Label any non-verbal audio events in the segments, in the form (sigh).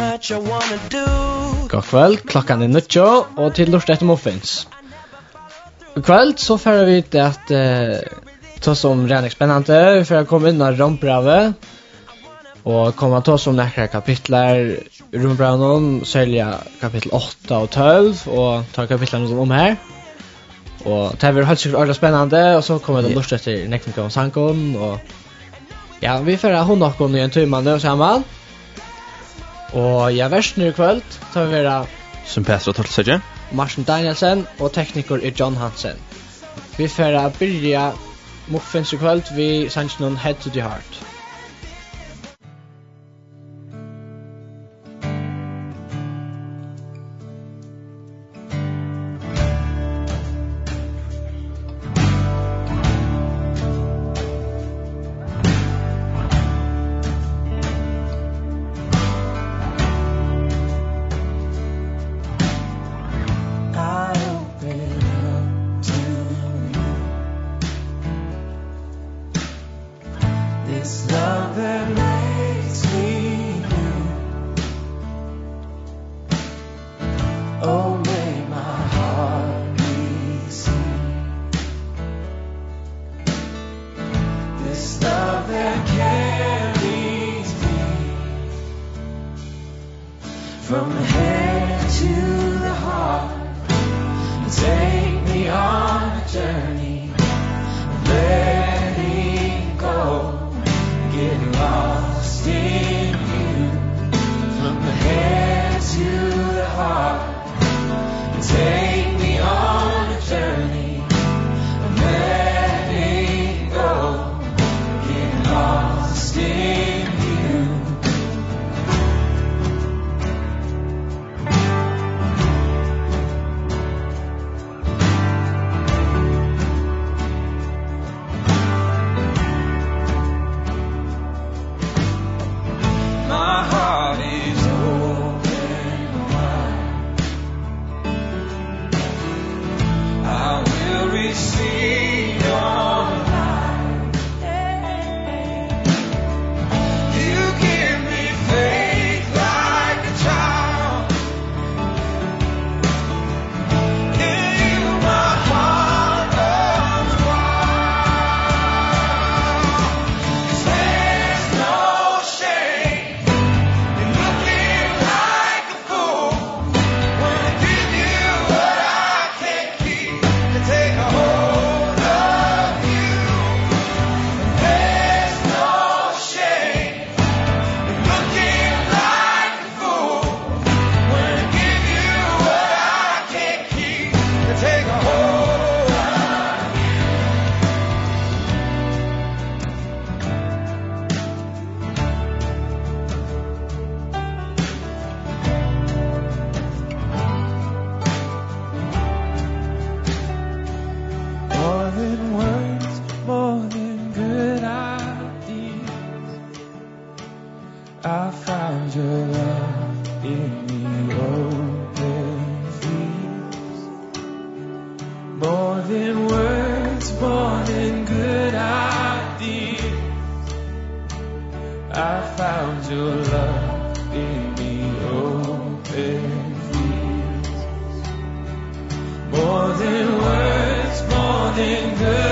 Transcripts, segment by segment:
much I wanna do. God kveld, klokkan er nødtjå, og til lort etter muffins. I kveld, så færer vi til at uh, ta som rennig spennende, vi jeg komme inn av rombrave, og komme ta som nekra kapitler rombrave om, særlig kapittel 8 og 12, og ta kapitlene som om her. Og det var helt sikkert ordentlig spennende, og så kommer det lort etter nekra om sangen, og ja, vi færer hun nokon i en tur mann og sammen, Og jeg er versen i kvöld, tar vi vera Som Petra Tortelsøtje. Marsen Danielsen og tekniker er John Hansen Vi får byrja Muffins i kvöld vi sannsyn Head to the Heart I found your love in the open fields. More than words, more than good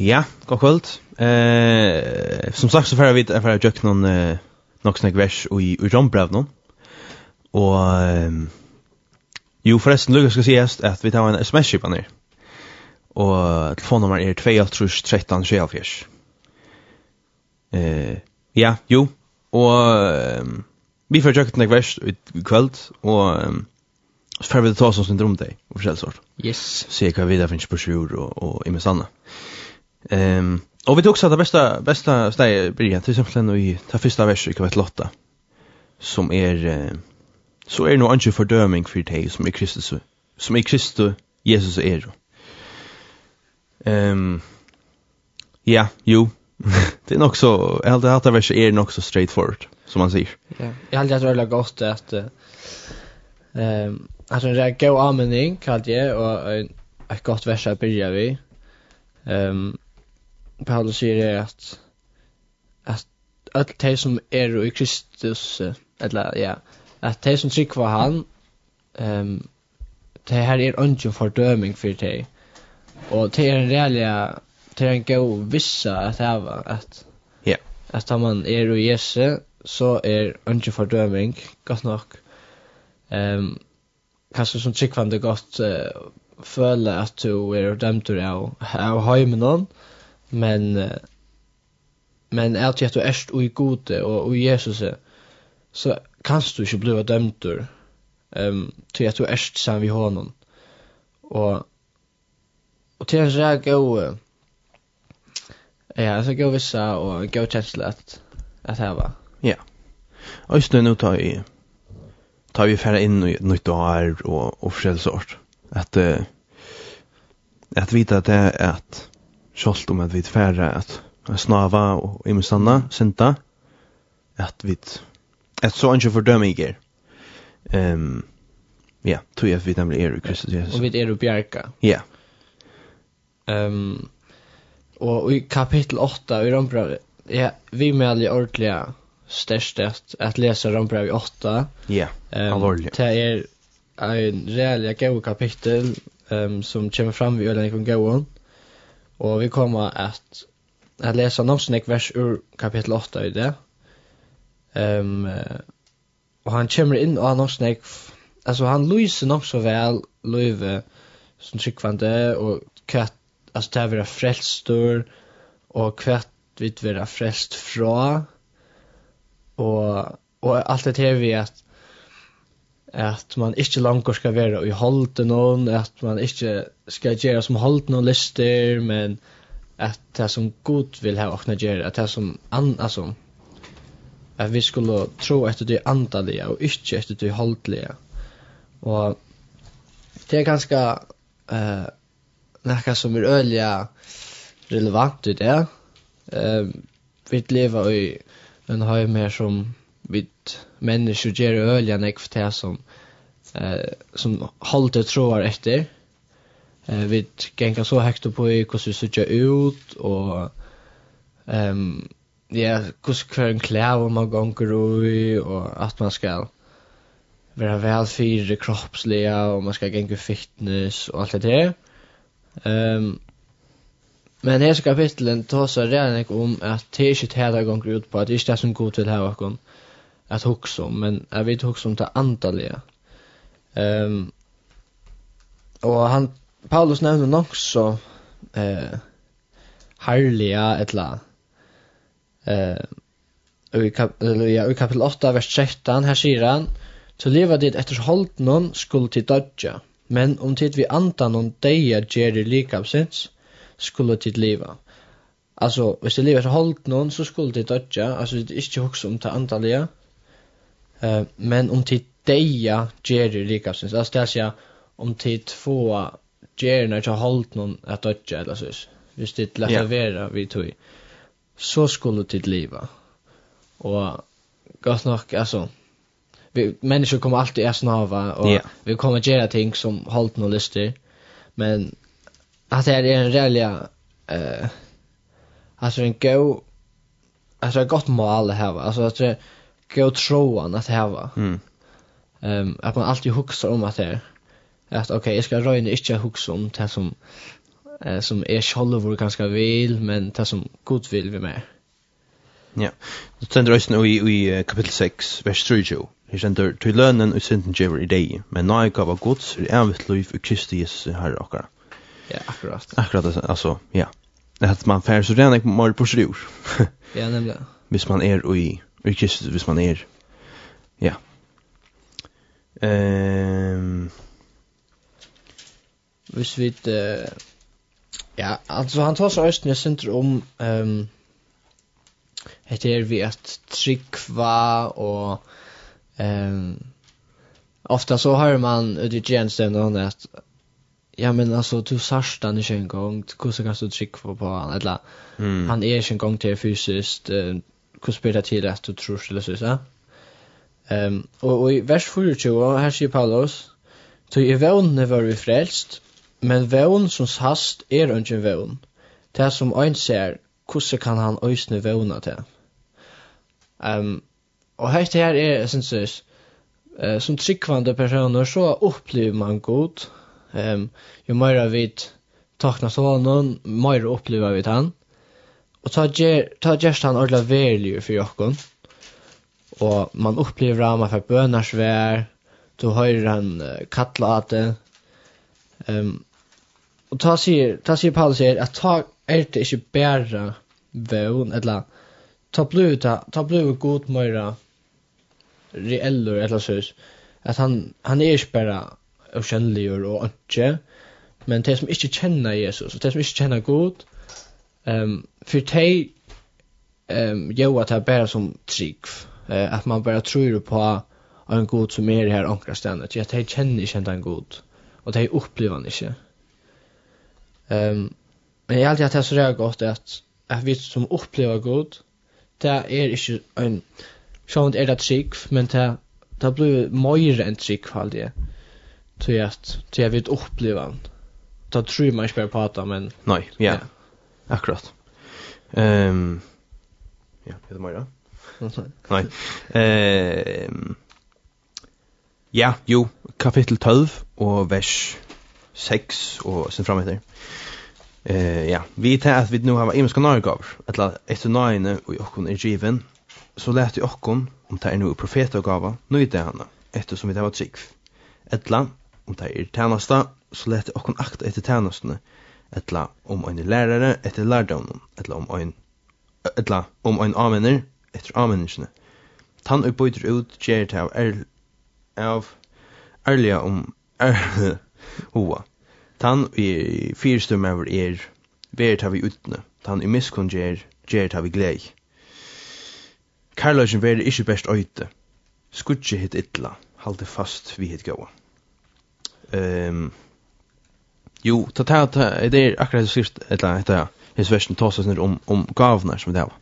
Ja, god kvöld. Eh, som sagt så får jag vita att jag jökt någon eh, någon vers i Uranbrev någon. Och eh, jo förresten Lucas ska sägas att vi tar en sms-chip ner. Och telefonnummer är 213 24. Eh, ja, jo. Och eh, vi får jökt någon vers i kvöld och eh, så får vi ta oss en syndrom dig och försälj sort. Yes. Se vad vi där finns på sjur och, och i med Sanna. Eh, Ehm och vi tog så det bästa bästa steg blir till exempel i det första verset i vet 8 som är så är nog inte fördöming för dig som är Kristus som är Kristus Jesus är. Ehm ja, jo. det är nog så helt det här verset är nog så straightforward som man säger. Ja, jag hade att röra gott att ehm alltså en rätt god användning kallt jag och ett gott vers att börja vi. Ehm Paulus sier er at at alle de som er i Kristus eller ja at de som trykker på han um, det her er ikke en fordøming for de. Og det er en reelle det er en god vissa at det var at ja. at da man er i Jesu så er ikke fordøming godt nok. Um, kanskje som trykkvande godt uh, føle at du er dømt av, av heimen men men att jag är og i gode og i Jesus så kanst du ikke bli dømt ehm um, til at du erst sen vi honom og og til en jag gå ja så gå vissa og gå kjensle at at her var ja. Och sen nu tar vi tar vi färra in nytt år och och sort att uh, att vita att det är att kjolt om at vi færre at snava og imestanna, synda, at vi at så ikke fordømme. Um, ja, tog jeg at vi nemlig er i Kristus Jesus. Og vi er i Bjerka. Ja. Um, og i kapitel 8 i Rombrav, ja, vi melder ordentlig størst at, at lese Rombrav 8. Ja, um, alvorlig. Det er en reelle gode kapitel um, som kommer fram i Ølenekon Gåon. Mm Og vi kommer at at lesa Nomsnik vers ur kapitel 8 i det. Ehm um, og han kommer inn og Nomsnik altså han lyser nok så vel løyve som tryggvande og kvart altså det er vera frelstor og kvart vi vera frelst fra og og alt det her vi at at man ikke langer skal være i holden noen, at man ikke skal gjøre som holden noen lister, men at det som Gud vil ha åkne gjøre, at det som an, altså, at vi skulle tro etter det andalige, og ikke etter det holdelige. Og det er ganske uh, noe som er øyelig relevant i det. Uh, vi lever i en høy mer som människor ger öliga nekv det som eh, som håller tror efter. Eh, vi gänga så högt upp på hur det ser ut och ehm ja, hur kvar en klär om man gånger i och att man ska vara väl för kroppsliga och man ska gänga fitness och allt det där. Ehm Men här kapitlen tar så redan om att det är inte det gånger ut på att det är inte det som god vill ha och att huxa om, men jag vet huxa om det antaliga. Ehm um, och han Paulus nämnde nog så eh härliga etla eh i kapitel ja i kapitel 8 vers 13, här säger han så leva dit efter hållt någon skuld till dödja men om tid vi antar någon deja ger det likapsins skulle tid leva alltså hvis du lever så hållt någon så skulle det dödja alltså det är inte också om det antaliga Men om tid deja Jerry Ricasons. Alltså det säger om tid två Jerry när jag hållt någon att dödja eller så. Visst det lätta vara vi tog. Så skulle tid leva. Och gott nog alltså vi människor kommer alltid att snava och yeah. vi kommer att göra ting som hållt någon lyster. Men att det är en rälja eh alltså en go alltså ett gott mål det här va. Alltså att det god troan att häva. Mm. Ehm um, att man alltid huxar om att det är att okej, okay, jag ska röjna inte huxa om det som eh, som är självor ganska vil, men det som god vill vi med. Ja. Så ständer också i, i kapitel 6, vers 3. Det ständer til lønnen og synden djävlar i deg, men när jag gav av gods er det liv Kristi Jesus herre okkara. Ja, akkurat. Akkurat, altså, ja. Det er at man färger så redan ikke mår på sig ur. ja, nemlig. (laughs) Hvis man er i i Kristus hvis man er. Ja. Ehm Hvis vi uh, ja, altså han tar så østene synder om ehm heter er vi at trykva og ehm ofta så har man ut i tjenesten og at ja men altså, du sarst han ikke en gang Hvordan så kan du trycka på han eller mm. han er ikke en gang til fysiskt hur spelar till att du tror skulle så så. Ehm och i vers 24 här säger Paulus Så i vånen var vi frelst, men vån som hast er ungen vån. Det som ein ser, hvordan kan han øsne våna til? Um, og høyt her er, jeg synes jeg, uh, som tryggvande personer, så opplever man god. Um, jo mer vi takna sånn, mer opplever vi han. Og ta ger, ta gerst han ordla verlig for jokkon. Og man opplever han, man får vær, du høyrer han uh, kalla at det. Um, og ta sier, ta sier Paulus her, at ta er det ikke bæra vøvn, eller ta blu, ta, ta blu god møyra reellur, eller sås, at han, han er ikke bæra ukjennligur og ikke, men de som ikke kjenner Jesus, og de som ikke kjenner god, um, för dig ehm jo att det bara som trick eh att man bara tror på en god som är här ankra ständigt. Jag tar känner inte en god och det upplever han inte. Ehm men jag alltid att det är så där gott att att vi som upplever god det är inte en sånt är det trick men det det blir mer än trick alt det. Så jag at jag vet uppleva. Da tror man inte på det, men nej, ja. Akkurat. Ehm ja, det är mer Nej. Ehm Ja, jo, kapitel 12 og vers 6 og sen fram etter. Eh ja, vi tar at vi nu har imiska nærgaver, etla etter nøyne og jokkon er given, så lät vi okkon om det er nu profetagava, nu i det henne, etter som vi tar var trygg. Etla, om det er tjenesta, så lät vi okkon akta etter tjenestene, etla om ein lærare etter lærdómum, etla om ein etla om ein amener etter ameningene. Tann og bøyter ut gjer til av er, av ærliga om er, (laughs) hoa. Tann i fyrstum over er ver til vi utne. Tann i miskon gjer gjer til vi glei. Karlagen ver ikkje best øyte. Skutje hit illa, halde fast vi hit gåa. Ehm um, Jo, ta ta ta det är akkurat det sist eller heter jag. His version tossas ner om om gavnar som det var.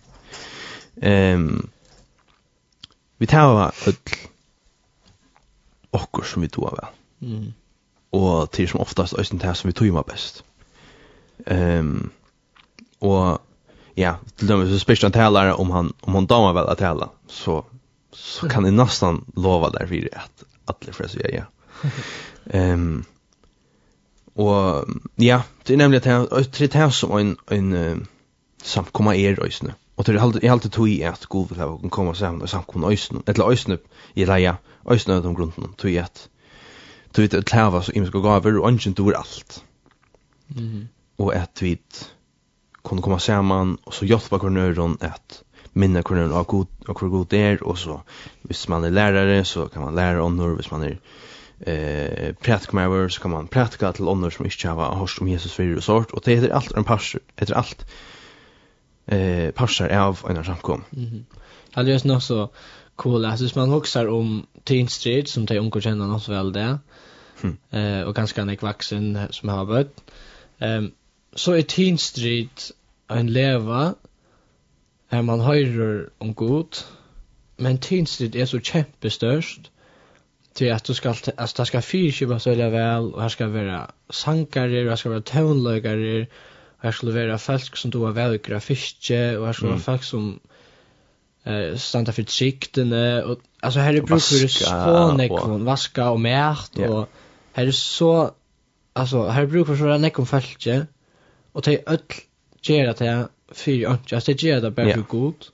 Ehm vi tar öll okkur som vi tog vel. Mm. Og til som oftast øysen det som vi tog best. Ehm og ja, til dømme så spørs han talar om han om han damar vel at tala, så så kan ni nästan lova där för att alla för sig ja. (laughs) Ehm Og ja, det er nemlig at det er som en, en uh, samkomma er øysene. Og det er alltid, alltid tog i at god vil ha komma sammen og samkomma øysene. Eller øysene, i leia, øysene av de grunnen tog i at tog i at lava så imiske gaver og ønsken dår alt. Mm. Og at vi kunne komma sammen og så hjelpa nøyron at minna nøyron av god, og hvor god det er og så hvis man er lærare så kan man læra ånder, hvis man er eh pratik så kan man pratika till andra som inte har hört om Jesus för och sort och det heter allt en pastor heter allt eh passar av en samkom. Mhm. Alltså just nog så cool alltså man huxar om Teen Street som de onkel känner oss väl det, Mm. Eh och ganska nek vuxen som har varit. Ehm um, så är Teen Street en leva här man höjer om god. Men Teen Street är så kämpestörst till att du ska alltså det ska fyrskipa så jävla väl och här ska vara sankare och här ska vara tonlögare och här skulle vara folk som då har välgra fiske och här skulle vara folk som eh standa för siktene och alltså här är bruk för så nekon vaska och märt och här är så alltså här är bruk för så nekon fältje och det öll ger att det för inte alltså det ger det bara god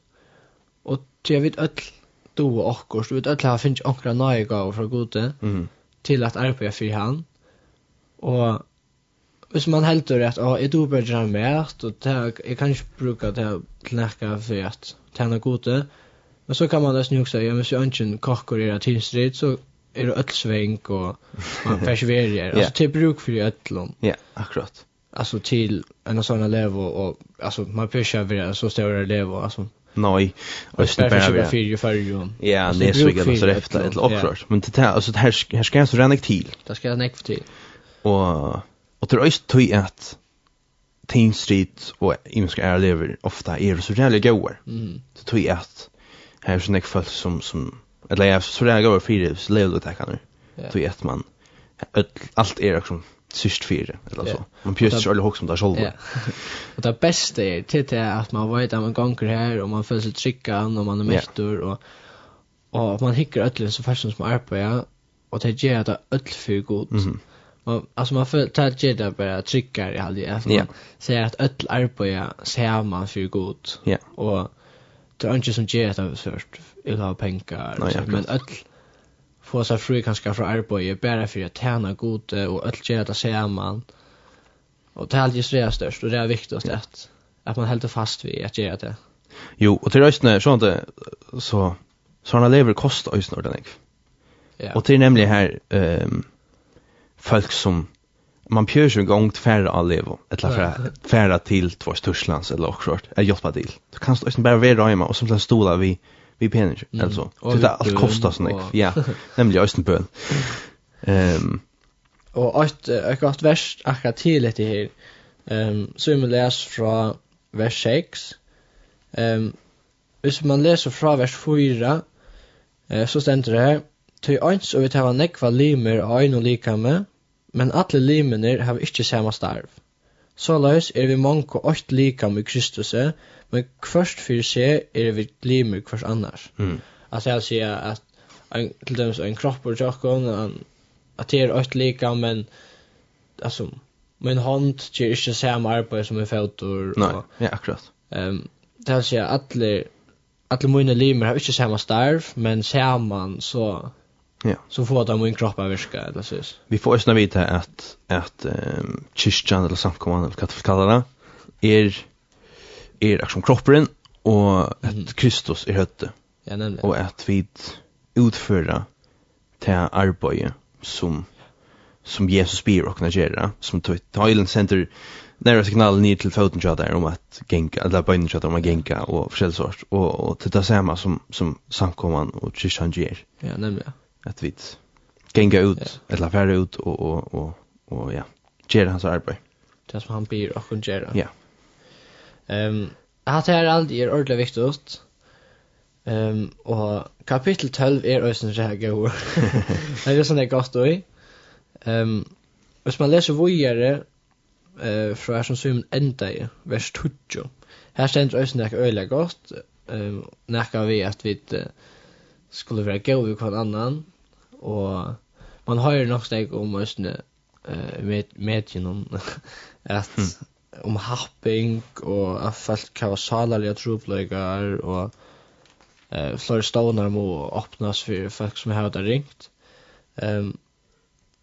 och det vet öll do och du vet att har finns ankra naiga och från gode mm. till att arbeta för han och hvis man heldur at å, jeg dober drar med og jeg kan ikke bruka det til nekka for at tjene gode men så kan man nesten jo også ja, hvis jeg ikke kokker er tilstrid så er det ødelsveng og man persverer yeah. altså til bruk for ødlom ja, yeah, akkurat alltså till en sån elev och alltså man pushar så står det elev alltså nej östen bara fyra för Ja, det är så givet så efter ett upprör. Men det här alltså det här här ska jag så renna till. Det ska jag näck till. Och och det er også tøy att Teen Street och Imska är lever ofta är så jævlig goda. Mm. Så tror at her här så näck folk som som eller jag så jävla goda fyrir så lever det kan nu. Tror jag man allt är liksom sist fyrir, eller så. Man pjøst ikke alle hokk som det er selv. Ja. Og det beste er til det at man vet at man ganger her, og man føler seg tryggan, og man er mektor, og, og man hikker ødelen så fast som arbeider, og det gjør at det er ødel for god. Mm -hmm. Man, alltså man får ta det där bara trycka i halv det. Ja. Säga att öll arbeta ser man för god. Ja. Og det er ikke som ger det först. Jag har pengar. men öll få seg fri kanskje fra arbeid, bare for å tjene gode og alt gjør det sammen. Og det er alltid det størst, og det er viktigst at, at man holder fast ved at gjøre det. Jo, og til østene, sånn at det, så, sånne lever kost østene ordentlig. Ja. Og til nemlig her, um, folk som, man pjør seg gang (laughs) til færre av levo, eller færre, færre til två størslands, eller også, er hjelpa til. Du kan du bare være røyma, og som til stola vi, vi pener mm. altså. Så det alt kostar sånn, og... ja, nemlig Østenbøen. Um, og et, et godt vers akkurat til dette her, um, så vi må lese fra vers 6. Um, hvis man leser fra vers 4, eh, så stender det her, «Tøy ans og vi tar nekva limer og øyn og likame, men alle limener har ikke samme starv. Så løs er vi mange og åkt likame i Kristus, Men kvørst fyrir seg er vi glimer kvørst annars. Mm. Alltså jag säger att en till dem en kropp och jockon att det är ett lika men alltså min hand ger inte samma arbete som en fot och Nej, ja akkurat. Ehm um, det vill säga alla alla mina limer har inte samma starv men samman så Ja. Så får de min kropp att virka eller så. Vi får snabbt vita att att ehm um, kyrkan eller samkomman eller katolskallarna är er akkurat som kroppen, og at Kristus er høtte. Ja, nemlig. Og at vi utfører til arbeidet som, som Jesus byr og kan gjøre, som Tøylen sender nære signaler ned til foten til der om at genka, eller bøyden til om at genka og forskjellig sort, og, og til det samme som, som samkomman og kyrkene gjør. Ja, nämligen. At vi genka ut, ja. eller færre ut, og, og, og, og ja, gjøre hans arbeid. Det som han ber och kan göra. Ja. Ehm hatt det här er är ordentligt viktigt. Ehm og kapitel 12 er også så här ord. det er sånn det er då. Ehm hvis man leser vågjere eh, fra här som syvende ända i vers 20. Her stender også noe øyelig godt. Um, noe vi at vi skulle vara gå vi kan annan. Og man har ju nok steg om også eh med, med genom att om happing og at folk kan være salerlige trobløyger og eh, flere stående må åpnes for folk som har det ringt. Um,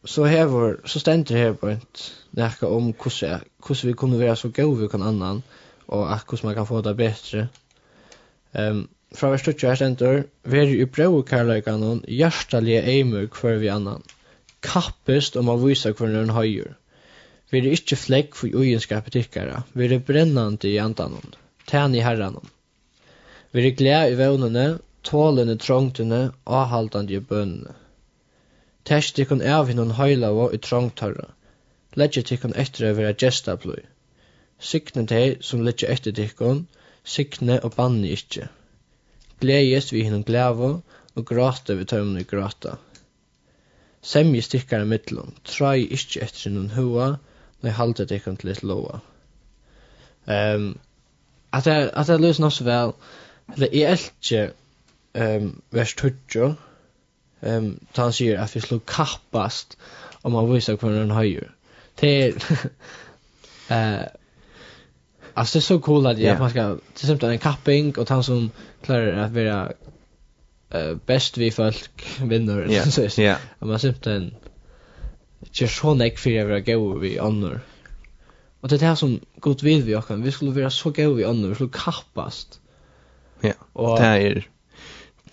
så hever, så stender her på et nekka om hvordan, hvordan vi kunne være så gode vi kan annan og at hvordan man kan få det bedre. Um, fra vers 20 her stender, vi «Veri i brau kærleikanon, hjertalige eimer hver vi annan, kappest om å vise hver noen høyere.» Vi er ikkje flekk for ugenskape tykkara, vi er brennande i andanon, tæn i herranon. Vi er gled i vevnene, tålende trångtene, avhaldande i bønene. Tæst tikkun av hinnon høylavo i trångtarra, legger tikkun etter å være gestabløy. Sikne teg som legger etter tikkun, sikne og banne ikkje. Gledes vi hinnon gleva, og gråte vi tøymne gråta. Semje stikkara mittlum, trai ikkje etter hinnon hua, nu halter det kom til litt lova. um, at jag (laughs) at jag löser nok så vel, eller jeg elke ehm um, vers 20 um, da han sier at vi slog kappast om man visar på den höjer. Det er, uh, Alltså det är så cool att yeah. man ska till exempel en kapping och han som klarar att vara uh, bäst vi folk vinner yeah. så yeah. man simpelthen ger så nek för att vara goda vi annor. Och det är det här som god vill vi också. Vi skulle vara så goda vi annor, vi skulle kappast. Ja, och, det är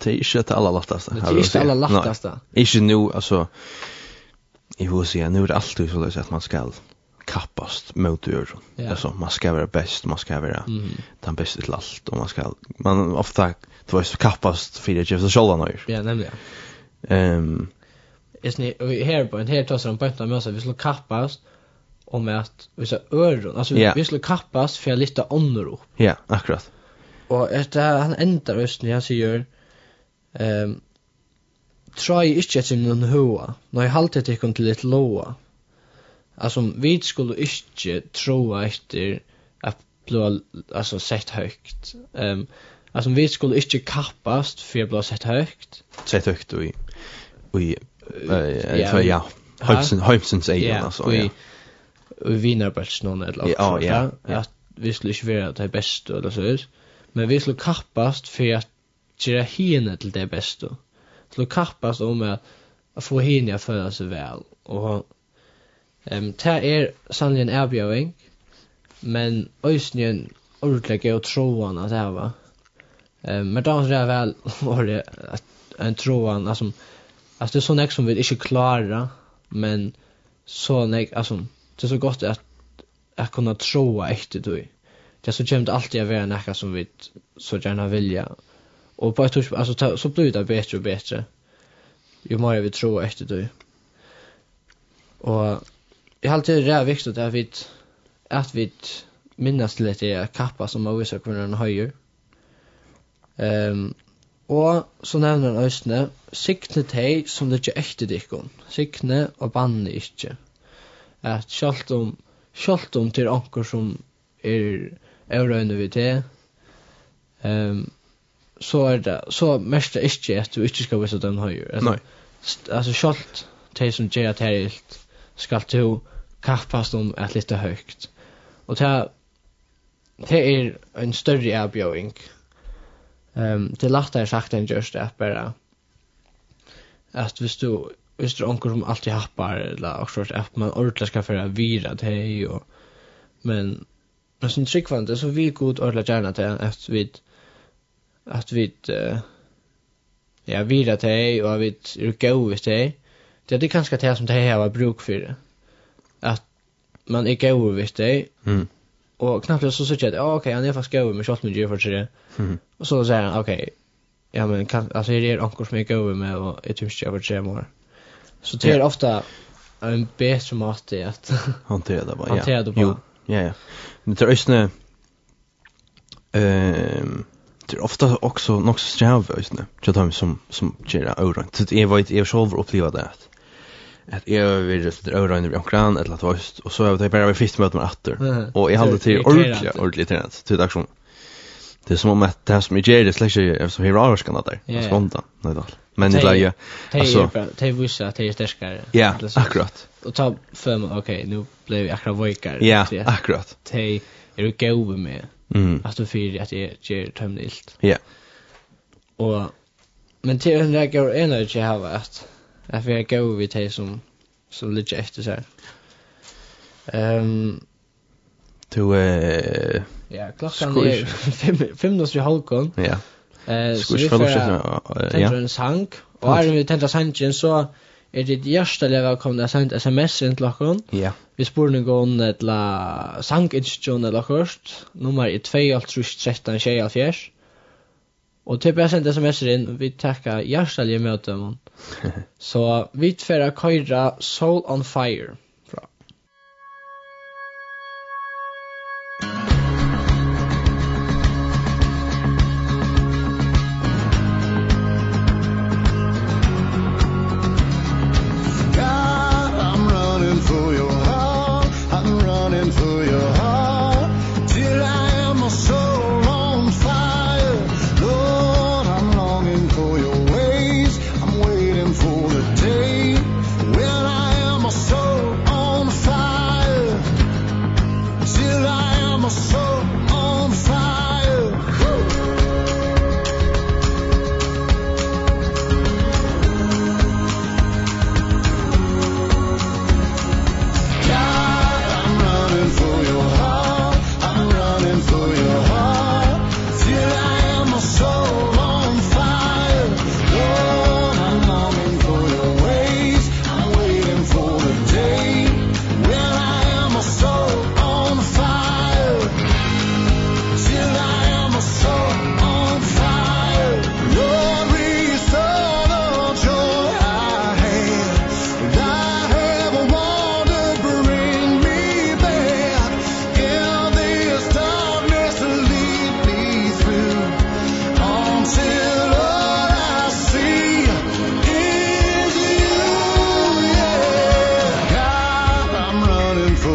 det är inte det allra. Det är inte det allra lättaste. Inte nu, alltså i hus igen, nu är det alltid så att man ska kappast mot ur. Alltså man ska vara bäst, man ska vara mm. den bästa till allt och man ska man ofta du vet så kappast för det just själva nu. Ja, nämligen. Ehm är ni och här på en helt tassar de på med mössa vi skulle kappas om att vi så öron alltså yeah. vi skulle kappas för lite annor upp. Ja, yeah, akkurat. Och efter han ändrar rösten han säger ehm um, try inte att någon hoa. Nej, halt det ikon till lite låa. Alltså vi skulle inte tro efter att bli alltså sett högt. Ehm um, alltså vi skulle inte kappast för att bli sett högt. Sett högt och i och i ja, ja, Heimsen, Heimsens egen, altså, ja. Og vi vinner bare ikke noen eller annet, ja, ja. At vi skulle ikke være det beste, eller så, men vi skulle kappast for at gjøre henne til det beste. Skulle kappast om at få henne å føle seg vel, og um, det er sannlig en avgjøring, men øyne en ordentlig og troen at det var. Um, men da er det vel, (laughs) var det en troen, altså, Alltså det är sån som vi inte klara men så nek, alltså det är så gott att att kunna troa efter då. Det så kommer det alltid att vara något som vi så gärna vilja. Och på ett sätt alltså ta, så blir det bättre och bättre. Ju mer vi tror efter då. Och jag har alltid det är viktigt att vi att vi minnas lite kappa som har visat kvinnan höjer. Ehm um, Og så nevner han østene, sikne teg som det ikke ekte dikken, sikne og banne ikke. At sjalt om, sjalt om til anker som er eurøyne vi til, um, så er det, så mest det ikke at du ikke skal vise den høyre. Altså, Nei. Altså sjalt teg som gjør at her ilt, skal du kappast om et litt høyt. Og det er, det er en større avbjøring. Ehm det lättare sagt än just det bara att visst du hvis du onkel som alltid happar eller också att man ordentligt ska föra vira det och ju men men sen tryckvande så vi god ordla gärna till att vi att vi ja vira till och vi är go visst det det är det kanske det som det här var bruk för att man är go visst det mm. Och knappt så så jag att okej, han är fast go med shot med Jeff för det. Och så säger han okej. Ja men kan alltså det är ankor som jag go med och jag tycker jag tre mer. Så det är ofta en bättre mat i att (laughs) hantera det bara. Hantera det bara. Jo. Ja ja. Men det är ju ehm det är ofta också något så sträv just nu. Jag tar mig som som gera öron. Så det är vad jag själv upplever det att jag vill just det öra under omkran eller att vast och så har jag bara varit fist med att åter. Och jag hade till ordentligt ordentligt tränat till aktion. Det är som om att det här som är det släcker ju som hero ska nåt där. Spontan. Nej då. Men det lägger alltså det är vissa att det är starkare. Ja, akkurat. Och ta fem okej, nu blev jag akkurat vågare. Ja, akkurat. Det är ju gå med. Mm. Att du för att det ger tömnilt. Ja. Och men till en där går energi har varit att vi är gå vid det som som ligger efter så här. Ehm um, to eh ja, klockan är fem fem då så halkon. Ja. Eh så vi får ja. Tänker en sank och är vi tänker sanken så är det hjärtliga välkomna att sända sms in till klockan. Ja. Vi spår nu gång ett la sank eller först nummer 2 13 24 Och typ jag sände sms in, vi tackar hjärtaliga möten. Så (laughs) vi tvära köra Soul on Fire.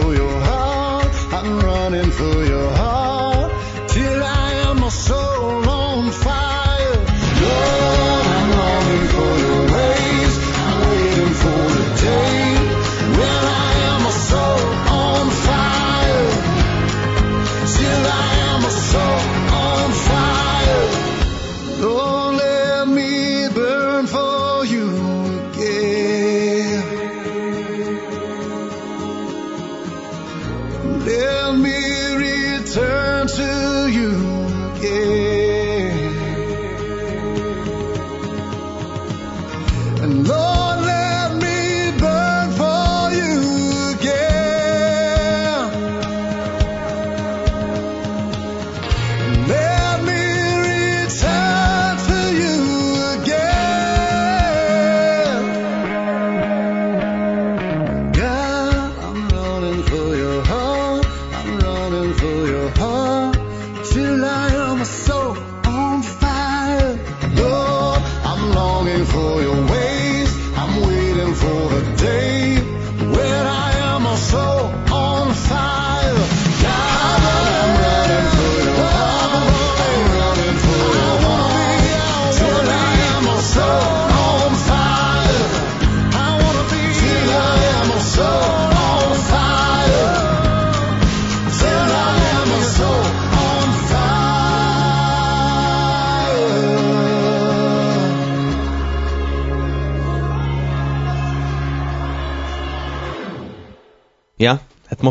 for your heart. I'm running for your heart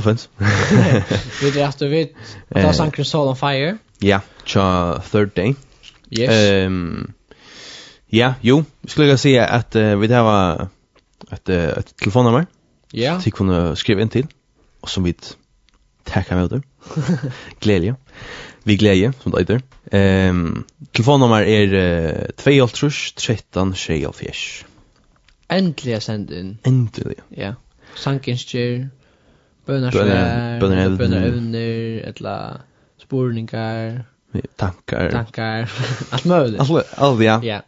offense. Vi det efter vi att ha Sankre Soul on Fire. Ja, cha third day. Yes. Ehm Ja, jo, skulle jag säga att uh, vi det var ett ett telefonnummer. Ja. Så vi kunde skriva in till och som vi tackar med det. (laughs) Glädje. Vi glädje som det heter. Ehm um, telefonnummer är uh, 283 13 24. Äntligen sänd in. Äntligen. Ja. Sankinskjer bønarsvær, bønarevner, etla spurningar, tankar, tankar, (laughs) alt mulig. Alt, alt, ja. Ja.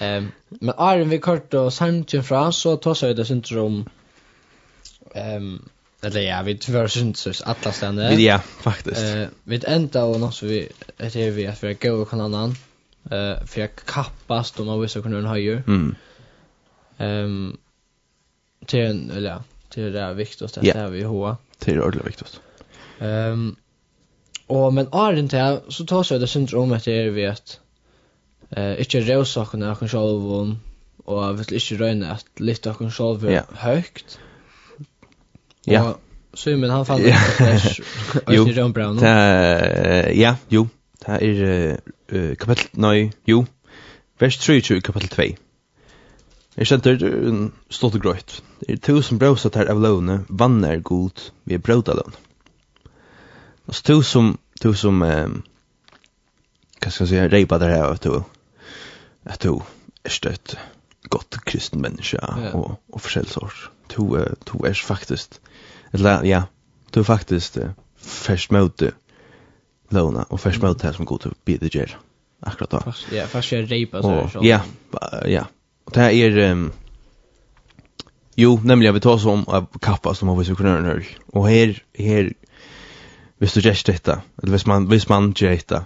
Um, men Arjen vi kort og sangen fra, så tås jeg det synes om, um, eller ja, vi tvær synes alla stedene. Ja, faktisk. Uh, vi enda og nå så vi, etter vi at vi er gøy og kan annan, uh, for jeg kappast om å vissa hvordan hun høyer. Mm. Um, til en, eller ja, till det är viktigt att yeah. det vi hoa. Det är ordentligt viktigt. Ehm um, och men är det så tar sig det syndromet det är vi att eh inte rösakerna kan själv om och vet inte röna att lite kan själv yeah. högt. Ja. Så men han fann det Jo. Ja, jo. Det är kapitel nei, Jo. Vers 3 kapitel 2. Jeg kjenter stått og grøyt. Det er tusen brøsat her av lovene, vann er god, vi er brød av lovene. Altså, tu som, tu som, eh, hva skal jeg si, reipa der her, at du, at du er støtt godt kristen menneske, ja. og, og forskjellig sår. Tu, uh, tu er faktisk, eller, ja, tu er faktisk uh, først møte lovene, og først møte her som god til å bidra gjøre, akkurat da. Ja, først er reipa, så er det sånn. Ja, ja, det er um, jo nämligen vi tar oss om att kappa som har vi så her. höra her, här du gest detta eller hvis man hvis man gör dette,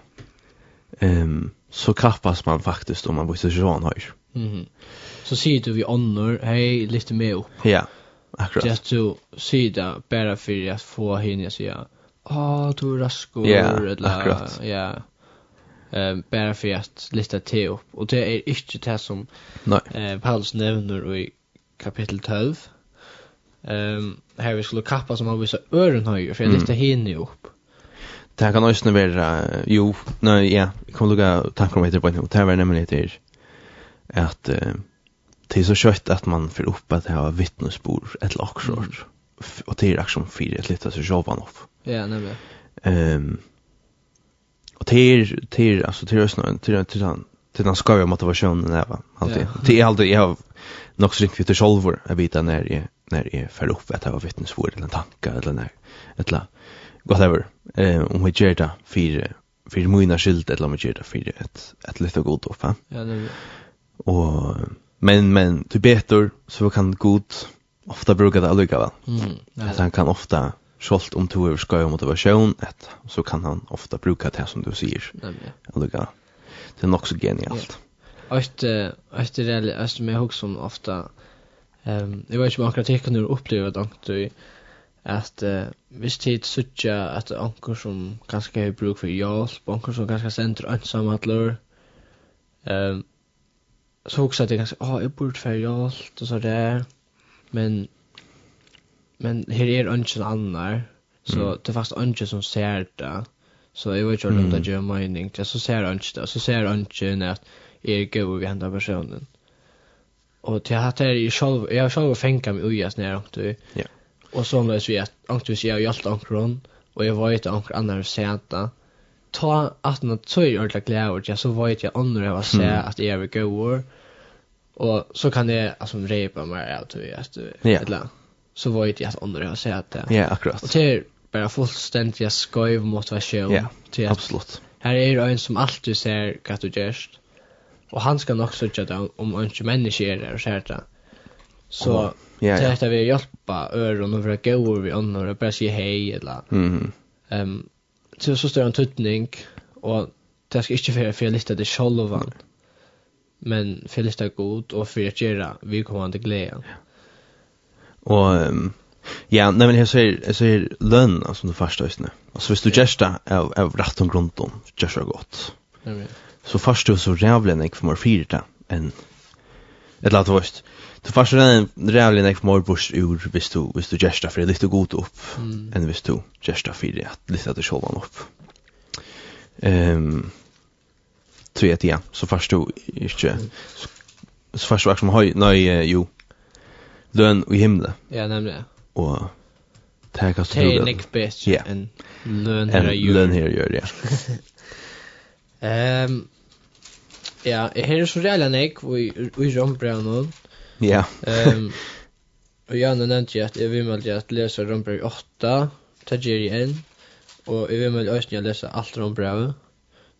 ehm um, så kappas man faktisk om man visst så han har mhm. Så ser du vi annor hej lite mer upp. Ja akkurat. Just du ser det bara för att få hinna säga ah du raskor eller ja akkurat. Ja eh bara för att lista te upp och det är inte det som nej eh Paulus nämner i kapitel 12 Ehm um, här vi skulle kappa som har vissa öron höjer för att lyfta hinne upp. Det här kan också vara jo, nej ja, jag kommer lugga tankar om det på nu. Det här var nämligen det att uh, det är så kött att man får upp att det har vittnesbord ett laxort. Mm. Och det är action för ett litet så jobban upp. Ja, nämligen. Ehm um, Och till till alltså till ösnön till till han till den skoja motivationen där va. Alltid. Det är alltid jag har nog så riktigt för självor jag vet när jag när jag för upp att ha vittnesvård eller tankar eller när eller whatever. Eh om vi gör det för för mina skilt eller om vi gör det för ett ett litet gott då va. Ja det. Och men men du bättre så kan god ofta bruka det alliga va. Mm. Att han kan ofta Sjålt om du er skøy motivasjon, et, så kan han ofta bruka det som du sier. Lukka, det er nok så genialt. Øyt, øyt er det, øyt det, meg som ofta, Ehm det vet ju om akkurat jeg kan oppleve at ankt du, visst uh, hvis tid suttja att ankor som kanske har bruk för jag anker som kanskje sender ansamhandler, Ehm så hugsa at jeg kanskje, åh, oh, jeg jag for hjelp, så där men men her er ønsken annar, så mm. det er faktisk ønsken som ser det, så jeg vet ikke om det gjør mening, ja, så ser ønsken det, så ser ønsken at jeg er god i hendet personen. Og til at jeg selv, jeg har selv fengt meg ui at nær ångtu, ja. og så om det er at ångtu sier jeg har hjulpet ångkron, og jeg vet at ångkron annar ser det, ta at så är jag ordentlig glæver, jag så vet jeg andre har sett att jag er god, och så kan det alltså repa mig av tøy, at du, et eller annet så var det att andra har sett det. Ja, akkurat. Och det är bara fullständiga skojv mot vad show. Ja, yeah, absolut. Här är det en som alltid ser vad du gör. Och han ska nog söka det om en människa är där och ser det. Så oh, yeah, yeah. det vi hjälpa öron och våra gåor vi andra och bara säga hej eller. Mm. Ehm um, så så står en tutning och det ska inte för för lite det själva. Mm. Men för lite god och för att göra vi kommer inte glädje um, ja, nei, men jeg säger jeg säger lønn, alltså det første høysene. Altså, hvis du gjør det, av av rett om grunden, gesta gott. Mm. Så först du så rævlig rävlen jag för mer enn et eller annet vart. Du først först rævlig enn jeg for mer bort ur hvis du hvis du gjør det, for det litt godt opp mm. enn hvis du gesta för det att lite att själva upp. opp. um, tror jeg at, ja, så först du ikke, så så først du som har nej jo lön i himlen. Ja, nämligen. Och det kan stå Det är nick bättre yeah. än lön här gör. Lön här gör, ja. Ehm Ja, jeg har så reelle nek i, i Rombrand Ja. Ehm (laughs) og jeg har nevnt at jeg vil melde at lese Rombrand 8, det gjør jeg en, og jeg vil melde også at lese alt Rombrand.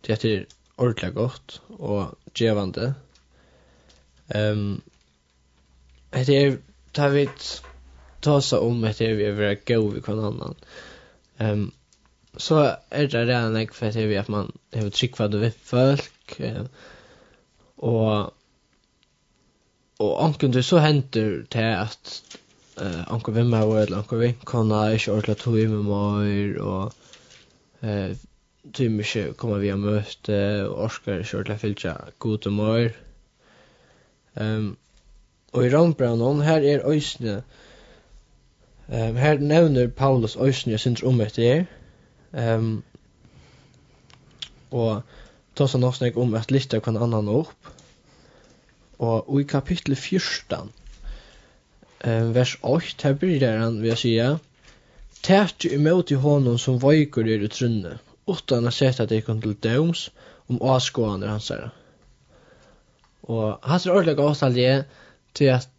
Det er ordentlig godt og gjevande. Ehm Det er tar vi ta tåsa om etter vi er vera gau vi kan annan. Um, så er det redan nek for etter vi at man har tryggvad og vipp folk, eh, og og anken det så henter til at eh anken vi med og eller anken vi kan ha ikke ordentlig to i med meg og eh tymer ikke kommer vi å møte og orsker ikke ordentlig fyllt seg god til meg um, og i Rambrannon, her er øysene, um, her nevner Paulus øysene jeg synes om etter her, um, og ta seg nok snakk om at lytte kan annan opp, og, og i kapittel 14, um, vers 8, her blir han ved å si, Tært imot i hånden som veikur er i trunne, utan å sette deg til døms om avskående hans herre. Og hans er ordentlig avtallet till att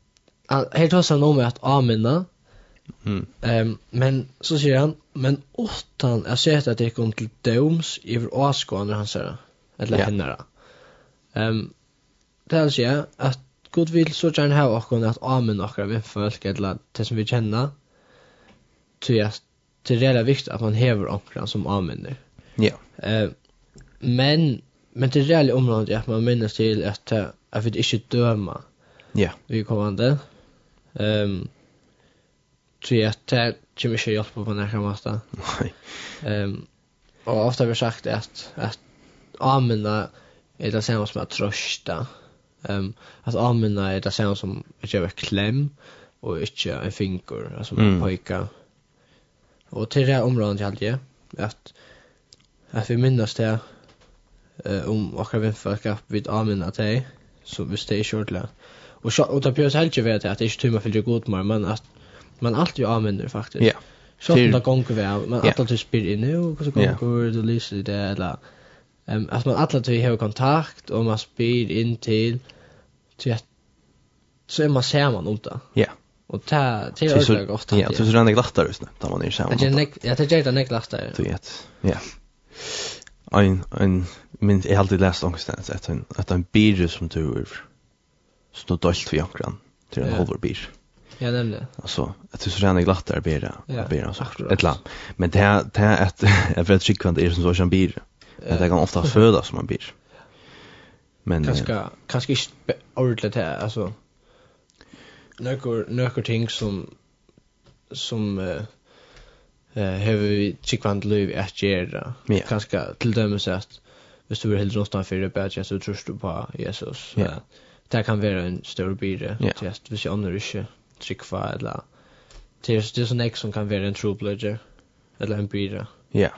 helt har han om att amena. Mm. Um, men så säger han men åttan jag ser att det kom till doms över åskån när han säger eller yeah. henne. Ehm um, det han säger att Gud vill så gärna ha och att amen och vi folk eller det som vi känner till att det är väldigt viktigt att man häver omkring som amen. Ja. Eh men men det är väldigt området att man minns till att att vi inte dömer Ja. Vi kommande. Ehm um, tror jag att det kommer inte hjälpa på den här måten. Nej. Ehm och ofta har vi sagt att att amena är det samma som att trösta. Ehm um, att använda är det samma som att göra kläm och inte en finger alltså med mm. pojka. Och till det området jag alltid att att vi minnas det eh om och även för att vi amena till så visst det är kört Och så och det behövs helt ju veta att det är inte tumma för god mer men att man alltid ju använder faktiskt. Ja. Så att det går väl men att det spyr in nu och så går det lyser det eller ehm att man alla till har kontakt och man spyr in till till att så är man samman om det. Ja. Och ta till det är gott. Ja, så så den glattar just nu. Tar man är samman. Jag tar jag den glattar. Du vet. Ja. Ein ein men jag har alltid läst någonstans att en att en bild som du så då dolt vi ankran till en ja. halvor bir. Ja, nämligen. Alltså, att du så rena glatt där bera, ja, bera så. Ett lam. Men det här, det här att jag vet inte kvant är som så som bir. Men det kan ofta föda som en bir. Men kanske kanske inte ordentligt här alltså Nökor nökor ting som som eh hevur vi chickvant löv göra. gera. Kanske till dömes att hvis du er helt rundt för det bättre så tror du på Jesus. Ja det kan vara en stor ja. yeah. just hvis jag annor inte tryckva eller det är det ek som kan vara en trobladger, eller en byrå. Ja. Yeah.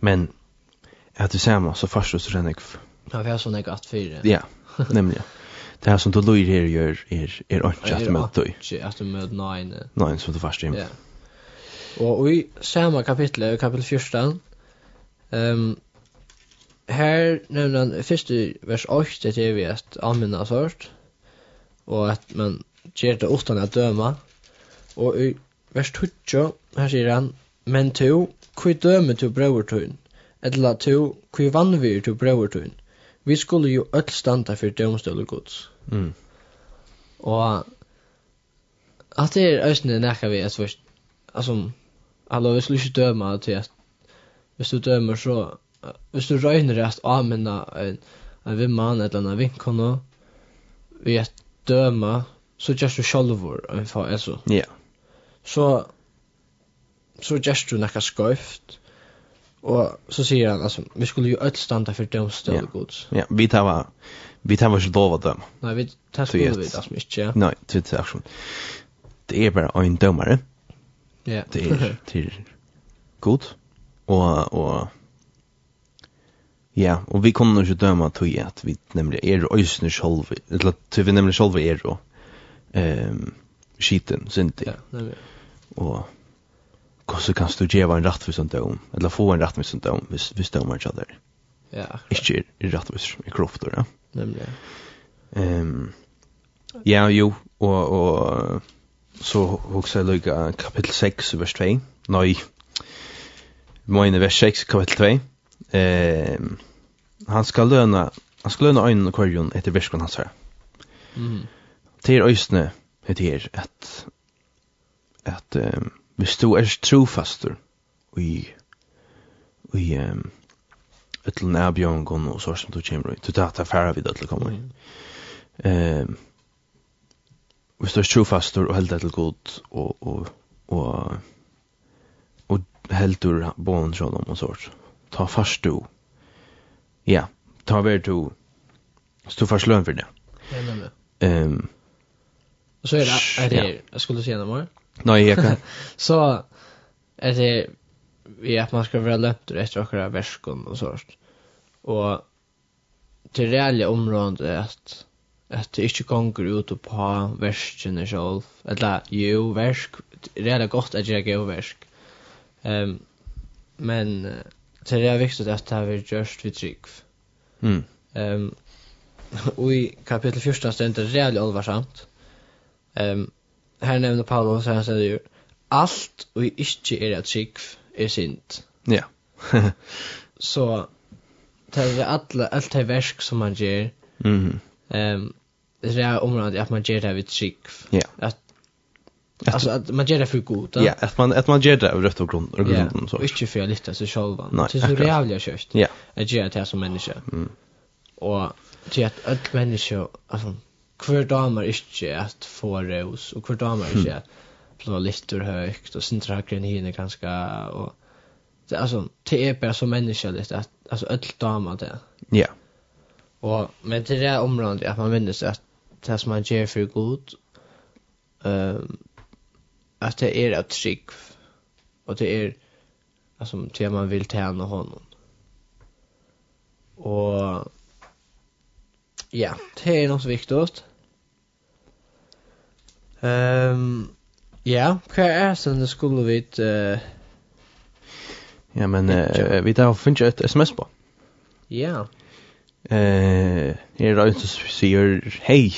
Men at du ser så fast så den jag. Ja, vi har sån ek att fyra. Ja, nemlig. (laughs) Det här som du lurer her gjør, er, här gör är är inte att ikke at du møter nøyne. nej. som du først fast Ja. Og i samme kapittel, kapittel 14, um, her nevner han første vers 8, det er vi at anminna sort, og at man gjør det utan å døma, Og i vers 20, her sier han, Men to, hvor dømer to brøvertøyen? Eller to, hvor vannvir to brøvertøyen? Vi skulle jo öll standa fyrir dømstøl gods. Mm. Og at det er østene nekka vi, at vi, altså, allo, vi skulle ikke døme til at hvis du dømer så hvis du røyner at avminna en, en vimman eller en vinkona vi et døma, så gjørs du sjolvor en fa eso. Ja. Så så gjørs du nekka skøyft, og så sier han, altså, vi skulle jo öll standa for dømstøv ja. gods. Ja, vi tar var, vi tar var ikke lova å. Nei, vi tar skulle vi, altså, ikke, ja. Nei, det er akkurat. Det er bare en dømare. Ja. Det er, (laughs) til god, og, og, Ja, og vi kunne ikke døme til at vi nemlig er øysene selv, eller til vi nemlig selv er og um, skiten, synd Ja, nemlig. Og hvordan kan du gjøre en rett for sånn døm, eller få en rett for sånn døm, hvis, hvis dømer ikke der. Ja, akkurat. Ikke er rett for i kropp, ja. Nemlig. Um, ja, jo, og, og så hokser jeg lykka kapittel 6, vers 2. Nei, Mine vers 6, kapittel 2 eh, han skal løna han skal løna øynene og korjon etter virkon hans her. Mm. Til øysene heter her at at um, hvis du er trofastur i i um, etter næbjørngon og sånn som du kommer i, du tar ta færre vid etl kommer i. Um, hvis du er trofastur og held etl god og, og, og, og heldur bånd sånn og sånt ta fast du. Ja, ta ver du. Så du får slön för det. Ehm. (laughs) Så är det är det jag skulle säga något. Nej, jag kan. så är det vi att man ska vara löpt efter några verskon och sånt. Och till reella området är att att det inte konger ut på versken själv. Eller jo, versk, det är gott att jag gör versk. Ehm um, men så det er viktig at det har vi gjørst vid trygg. Mm. (laughs) Um, och i kapitel 14 ständer det rejält allvarsamt. Um, här nämner Paulus, han säger ju, allt och inte är att trygg är sint. Ja. så det är alla, allt det verk som man gör. Mm. Um, det är området att man gör det vid trygg. Ja. Att Alltså att man gör det för gott. Ja, att man att man gör det av rätt och grund och grunden så. Inte för lite så själva. Det är så jävla kört. Ja. Att göra det som människa. Mm. Och till att öll människor alltså kvar damer inte att få ros och kvar damer inte att blå listor högt och sintra grön henne ganska och det alltså det är bara som människa lite att alltså öll damer det. Ja. Och men till det området att man minns att det som man gör för gott ehm att det är att skick och det är alltså till man vill tjäna honom. Och ja, det är något viktigt. Ehm um, ja, hva er sen det skulle vi uh, Ja, men uh, vi tar finnes et sms på. Ja. Eh, uh, her er det som sier, hei,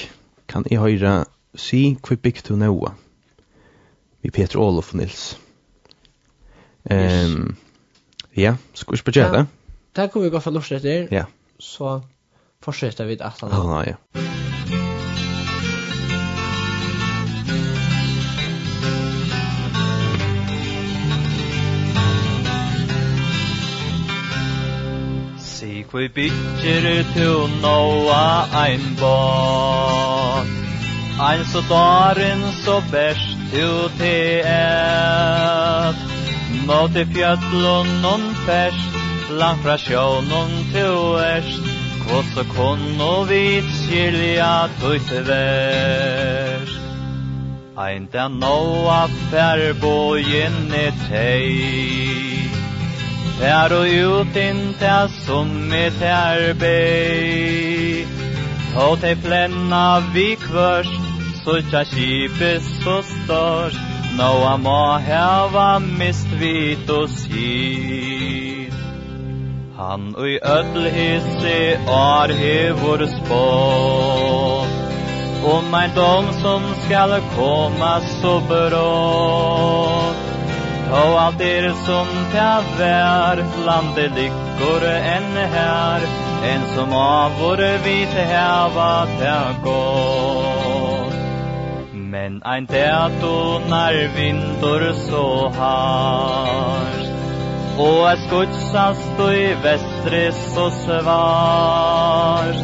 kan jeg høre, si hvor bygd du noe? vi Peter Olof og Nils. Ehm ja, skal vi spørre det? det kommer vi gå för lust etter. Ja. Så fortsetter vi att använda. Ja, ja. Sig kvar bytjer tu noa ein bot Ein så daren så best uti et i fjötlun non fest Langt fra sjånun tu est Kvot så kunn og vit skilja tuit versk Ein da noa fer bojen i tei Fær og ut ta som i tær bei Tå te flenna vi kvørst søkja skipet så størst Noa må heva mist vit og skip. Han ui ödl hisse ar hevor spå Om ein dom som skal komma så bra Og alt er som ta vær Landet ligger enn her. En som av våre vite heva ta gått Men ein teato när vindur så hars Og er skutsast og i vestri så svars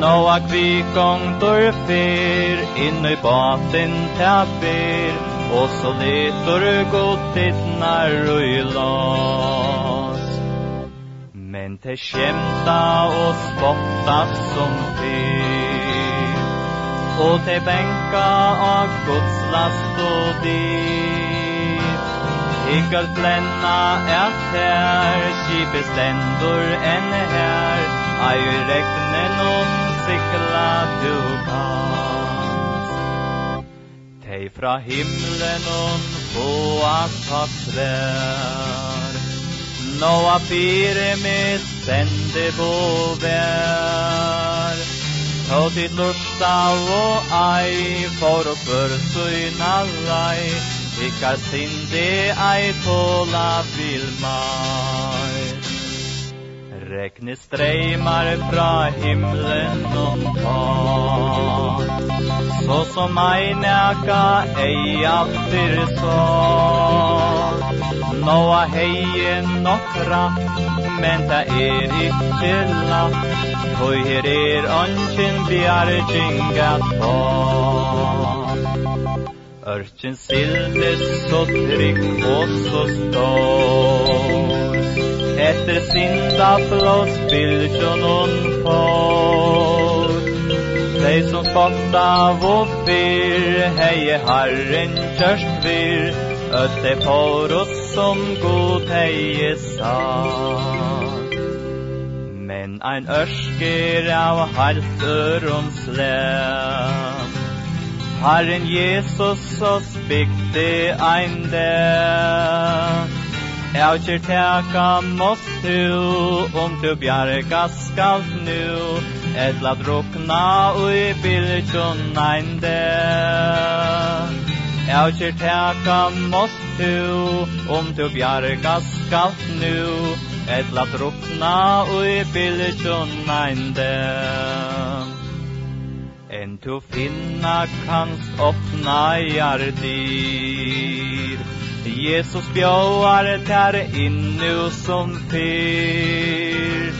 Nå er kvikongtor fyr inn i batin tapir. Og så litor godtit när ui las. Men te skjemta og spotta som fyr og te benka av Guds last og dit. Ikkar flenna et her, kipet stendur enn her, Ai rekne om sikla du kast Tei fra himlen on få ta trær, Noa pire med sende bo vær. Ta tid lusta og ei, for å føre søgna rei, Ikkar sindi ei tåla vil mai. Rekne streimar fra himlen om tak Så som ei næka ei aftir så, Nåa heie nokra, men ta er ikkje latt, Tøy her er ønsken bjarging at få Ørkin silnes så trygg og så stor. Etter sinda flås bildjon on får. Dei som spotta fyr Heie harren kjørst fyr. Øtte for oss som god heie sang ein ørsker av halter om slem. Herren Jesus oss bygde ein der Jeg kjer teka måst du, om du bjerga skal nu, etla drukna ui biljon ein der Ævkjer teka måst du, om du bjarga skalt nu, etla drukna ui bildsjon neinde. En du finna kanst oppna jardir, Jesus bjóar tær innu som fyr.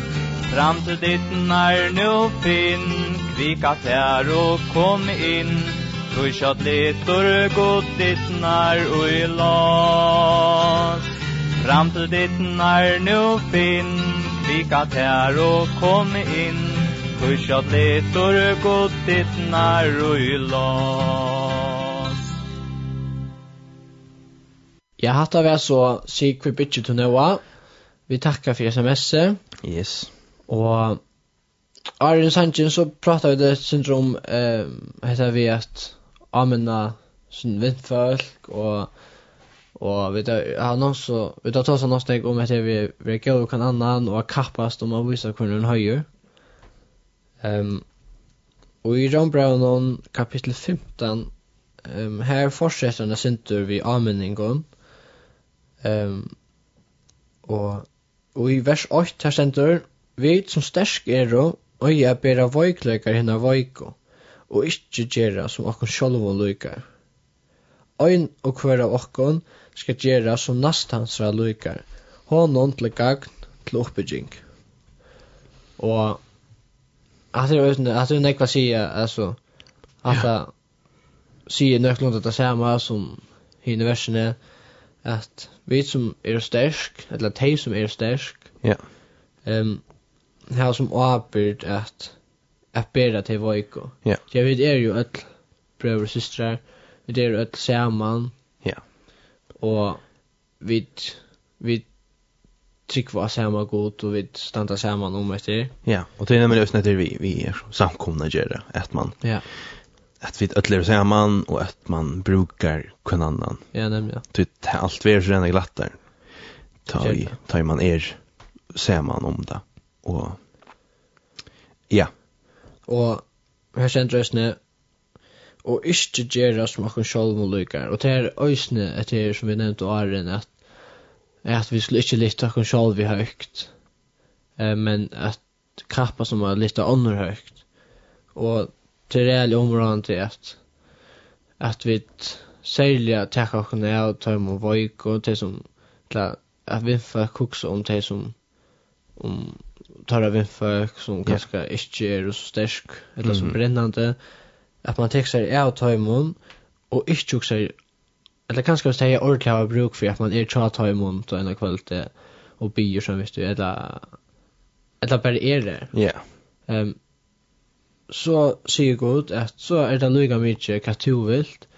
Fram til ditt nær nu finn, kvika tær og kom inn, Tui sjat litur god ditt nær ui las. Fram til ditt nær nu finn Vika tær og kom inn. Tui sjat litur god ditt nær ui las. Ja, hatt av jeg så Sigfrid Bitsi Tunewa Vi takkar for sms-et Yes. Og Arjen Sanchin så pratar vi det syndrom eh, heter vi att använda sin vindfolk och och vet du han också vet att ta sig steg om att vi vi går kan annan och kappast om att visa hur den höjer. Ehm um, och i John Brown kapitel 15 ehm um, här fortsätter den syntur vi användningen. Ehm um, och och i vers 8 här syntur vi som stärsk är då och jag ber av vojklökar hinna vojko og ikkje gjera som okkon sjálvun lykar. Ein og hver av okkon skal gjera som nastansra lykar, honom til gagn til oppbygging. Og at det er nekva sige, altså, at det sige nøklund at det samme som i universen at vi som er stersk, eller de som er stersk, ja. um, har som åbyrd at att bära till Voiko. Ja. Så jag vet är ju att bröder och systrar, vi är att samman. Ja. Och vi vi tycker vad samma gott och vi stannar samman om efter. Ja, och det är nämligen just när vi vi är samkomna gör det man. Ja. Att vi alla är samman och att man brukar kun annan. Ja, nämligen. Det allt vi är så rena glattar. Ta i, ta i man er samman om det. Och ja, og her sender østene, og ikke gjøre som akkur sjolv og lykker. Og det er østene etter som vi nevnte åren, at, at vi skulle ikke lytte akkur sjolv i høyt, eh, men at kappa som var lytte ånder høyt. Og til reelle områden til at, at vi særlig takka akkur av tøym og voik og til som, til at vi får kukse om til som, om tar av folk som kanskje ikke er så sterk, eller som brennande, at man tek seg av tøymon, og ikke tok seg, eller kanskje hvis det er ordentlig av bruk for at man er tja tøymon til en av kvalitet, og byer som visst du, eller, eller bare er det. Ja. Um, så sier god at så er det lyga mykje hva du vilt,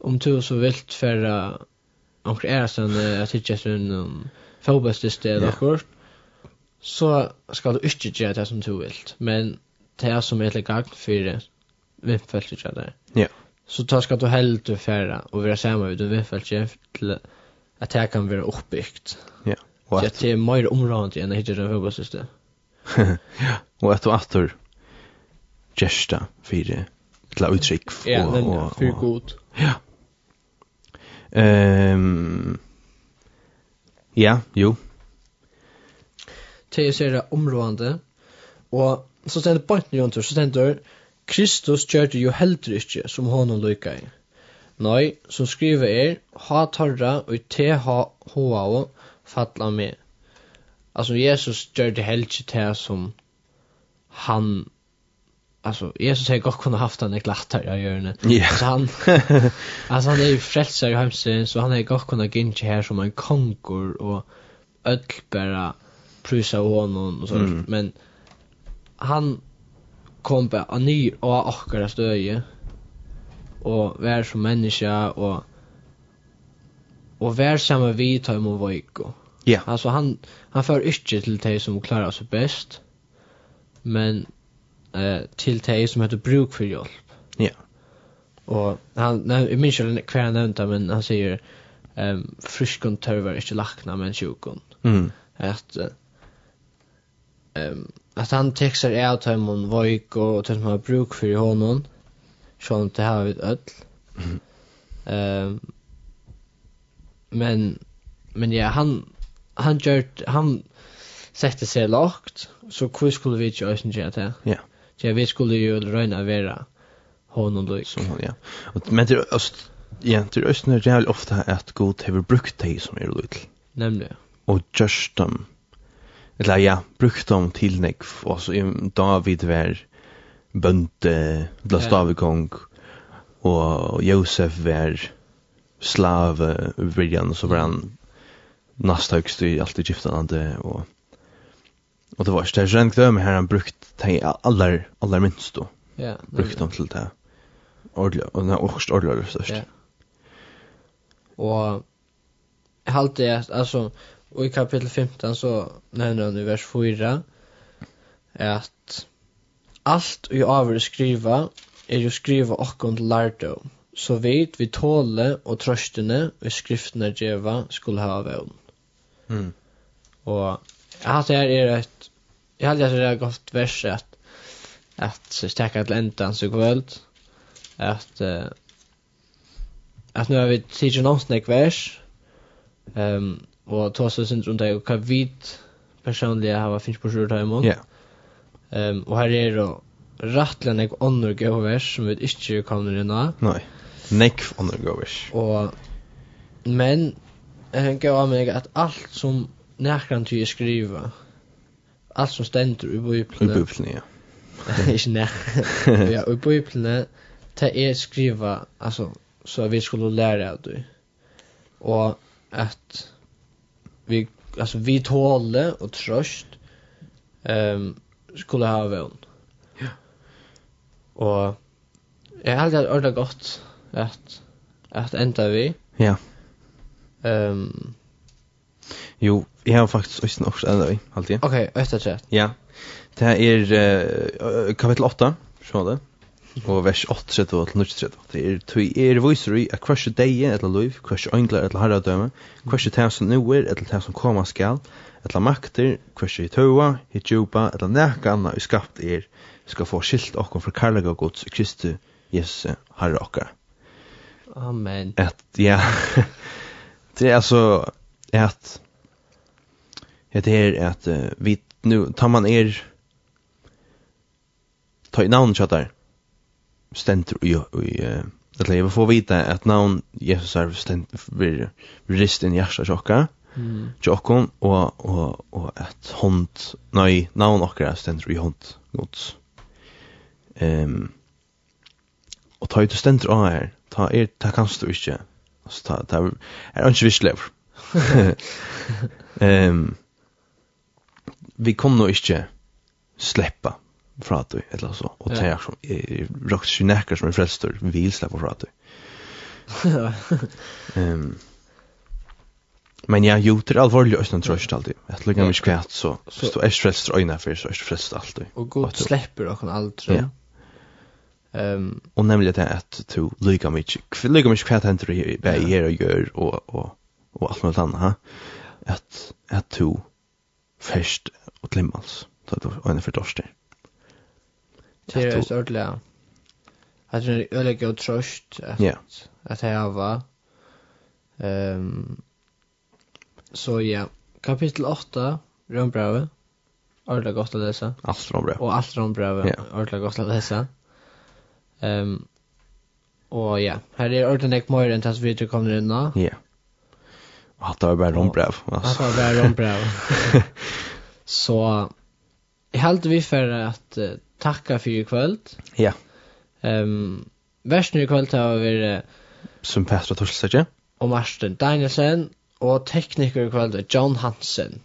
om du så vilt for omkring er sånn at ikke er sånn um, fotballstiste eller yeah. akkurat, så skal du ikke gjøre det som du vil, men det som er til gang for vindfeltet ikke det. Ja. Så da skal du heldig fære og være sammen med vindfeltet til at det kan være oppbyggt. Ja. Og at det er mer området enn jeg hittir det hovedsyste. ja, og at du atter gesta fyrir til uttrykk og, ja, den, ja, fyrir god. Ja. Ehm um, ja, jo, til er det områdende, og så stender bant nye så stender Kristus gjør det jo heller ikke som hånden lykker i. Nei, som skriver er, ha tarra og te ha hoa og fatla med. Altså, Jesus gjør det heller ikke til som han alltså Jesus har gott kunnat haft en glattar jag gör nu. Yeah. Så han alltså han är ju frälsare i hemsen så han har gott kunna gå in här som en konkur och öll bara prisa honom och så mm. men han kom på en ny och akkurat stöje och vär som människa och och vär samma vi tar emot vojko. Ja. Yeah. Alltså han han för inte till dig som klarar sig bäst. Men eh till dig som heter bruk för hjälp. Ja. Yeah. Och han när jag minns inte kvar nämnda men han säger ehm um, friskon är inte lackna men sjukon. Mm. Att um, att han textar är att han hon vojk och att han har bruk för honom så han inte har ett öll um, men men ja han han gjort han sette seg lagt så hur skulle vi ju ösen göra det ja. Ja vi skulle ju röna vara honom då så hon ja. Och men det öst ja det östner jävligt ofta att god har brukt dig som är lite nämligen och just dem um, eller ja, brukt dem til nek, og så David var bønte, la av kong, og Josef var slave, virjan, så var han nast høgst i alt i giftanande, og, og det var ikke det rengt døme her han brukt de aller, aller minst då, ja, brukt dem til det ordelig, og den er også ordelig størst. Ja. Og jeg halte, altså, Og i kapittel 15 så nevner han i vers 4 at alt vi avre skriva er jo skriva okkon til lärdom. Så vet vi tåle og trøstene vi skriftene djeva skulle ha vän. Mm. Och jag hade er är jeg jag hade er et godt vers att att stäcka till enda så kvöld at uh, at nu har vi tidsi någonsin vers ehm um, og ta seg sin rundt deg, og hva vi personlig jeg har finnes på sjur time Ja. Ehm og her er det rettelig nek ånder gåvers som vi ikke kommer inn av. Nei, nek ånder gåvers. Og, men, jeg gav av meg at alt som nærkant til jeg skriver, alt som stender i bøyplene. I bøyplene, ja. (laughs) ikke nek. (laughs) ja, i bøyplene, det er skriver, altså, så vi skulle lære av det. Og at vi alltså vi tåle och tröst ehm um, skulle ha vän. Ja. Och jag har det ordentligt gott att att ända vi. Ja. Ehm um, Jo, jeg har faktisk også nok enda vi, alltid. Ok, etter tre. Ja. Det er uh, kapittel 8, så det og vers 8 til 9 Det er tui er viser i at kvørsu deie etla loiv, kvørsu ønglar etla herradøme, kvørsu tæv som nu er etla tæv som koma skal, etla makter, kvørsu i tøva, i djupa, etla næka anna i skapt er, skal få skilt okkom fra karlaga gods i Kristu, Jesus, herre okkar. Amen. At, ja, (laughs) det er altså at, at det er at uh, vi, nu, tar man er, ta i navn kjattar, stendur i, i Eller jeg vil få vite at navn Jesus er stendur vir rist inn hjersta tjokka tjokkon og, og, og et hånd nei, navn okkara er stendt i hånd gods um, og ta ut og stendt av her ta er, ta kanst du ikke altså, ta, ta er ikke visslever um, (laughs) (laughs) vi kom nå ikke sleppa fra du, eller så. Og det er som, rakt ikke nekker som er frelster, vil slippe fra (laughs) du. um, men ja, jo, det er alvorlig øyne trøst alltid. Jeg lukker meg ikke kvæt, så så hvis du er frelster øyne for, så er du frelst alltid. Og god og slipper dere aldri. Ja. Um, og nemlig det at du lykker meg ikke, lykker meg ikke kvæt henter du bare gjør og gjør, og, og, og alt mulig annet, ha? at, at du først og glimmels, da du øyne for dørster. Det är så ordentligt. Att det är öliga och tröst att att jag var. Ehm så ja, kapitel 8, Rombrave. Ordla gott att läsa. Allt bra. Och allt Rombrave. Ja. Ordla gott att läsa. Ehm och ja, här är ordentligt mer än tas vi till kommer in då. Ja. Att det var bara Rombrave. Alltså. Att det var bara Rombrave. (laughs) så Jag hade vi för att tacka för i kväll. Ja. Ehm um, Värsten i kväll har vi som Petra Torstad og Marsten Danielsen og tekniker i John Hansen.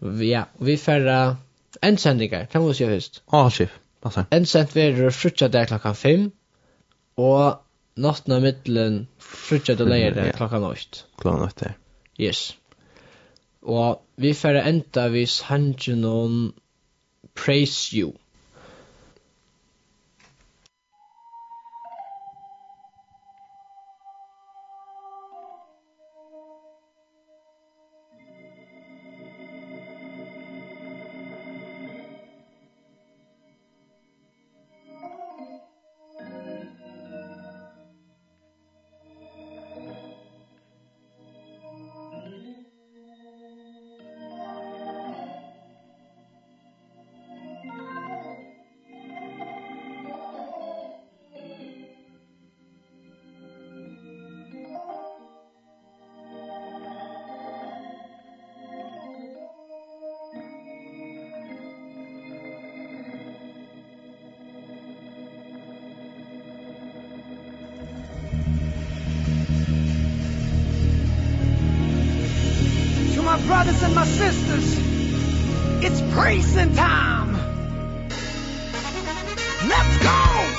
Ja, vi färra en kan vi se först. Ja, chef. Passar. En verður frutja där klukkan 5 og natten av mittlen frutja då ja. klockan 8. Klockan 8. Yes. Og vi færre enda vi sangen Praise You. It's praising time. Let's go.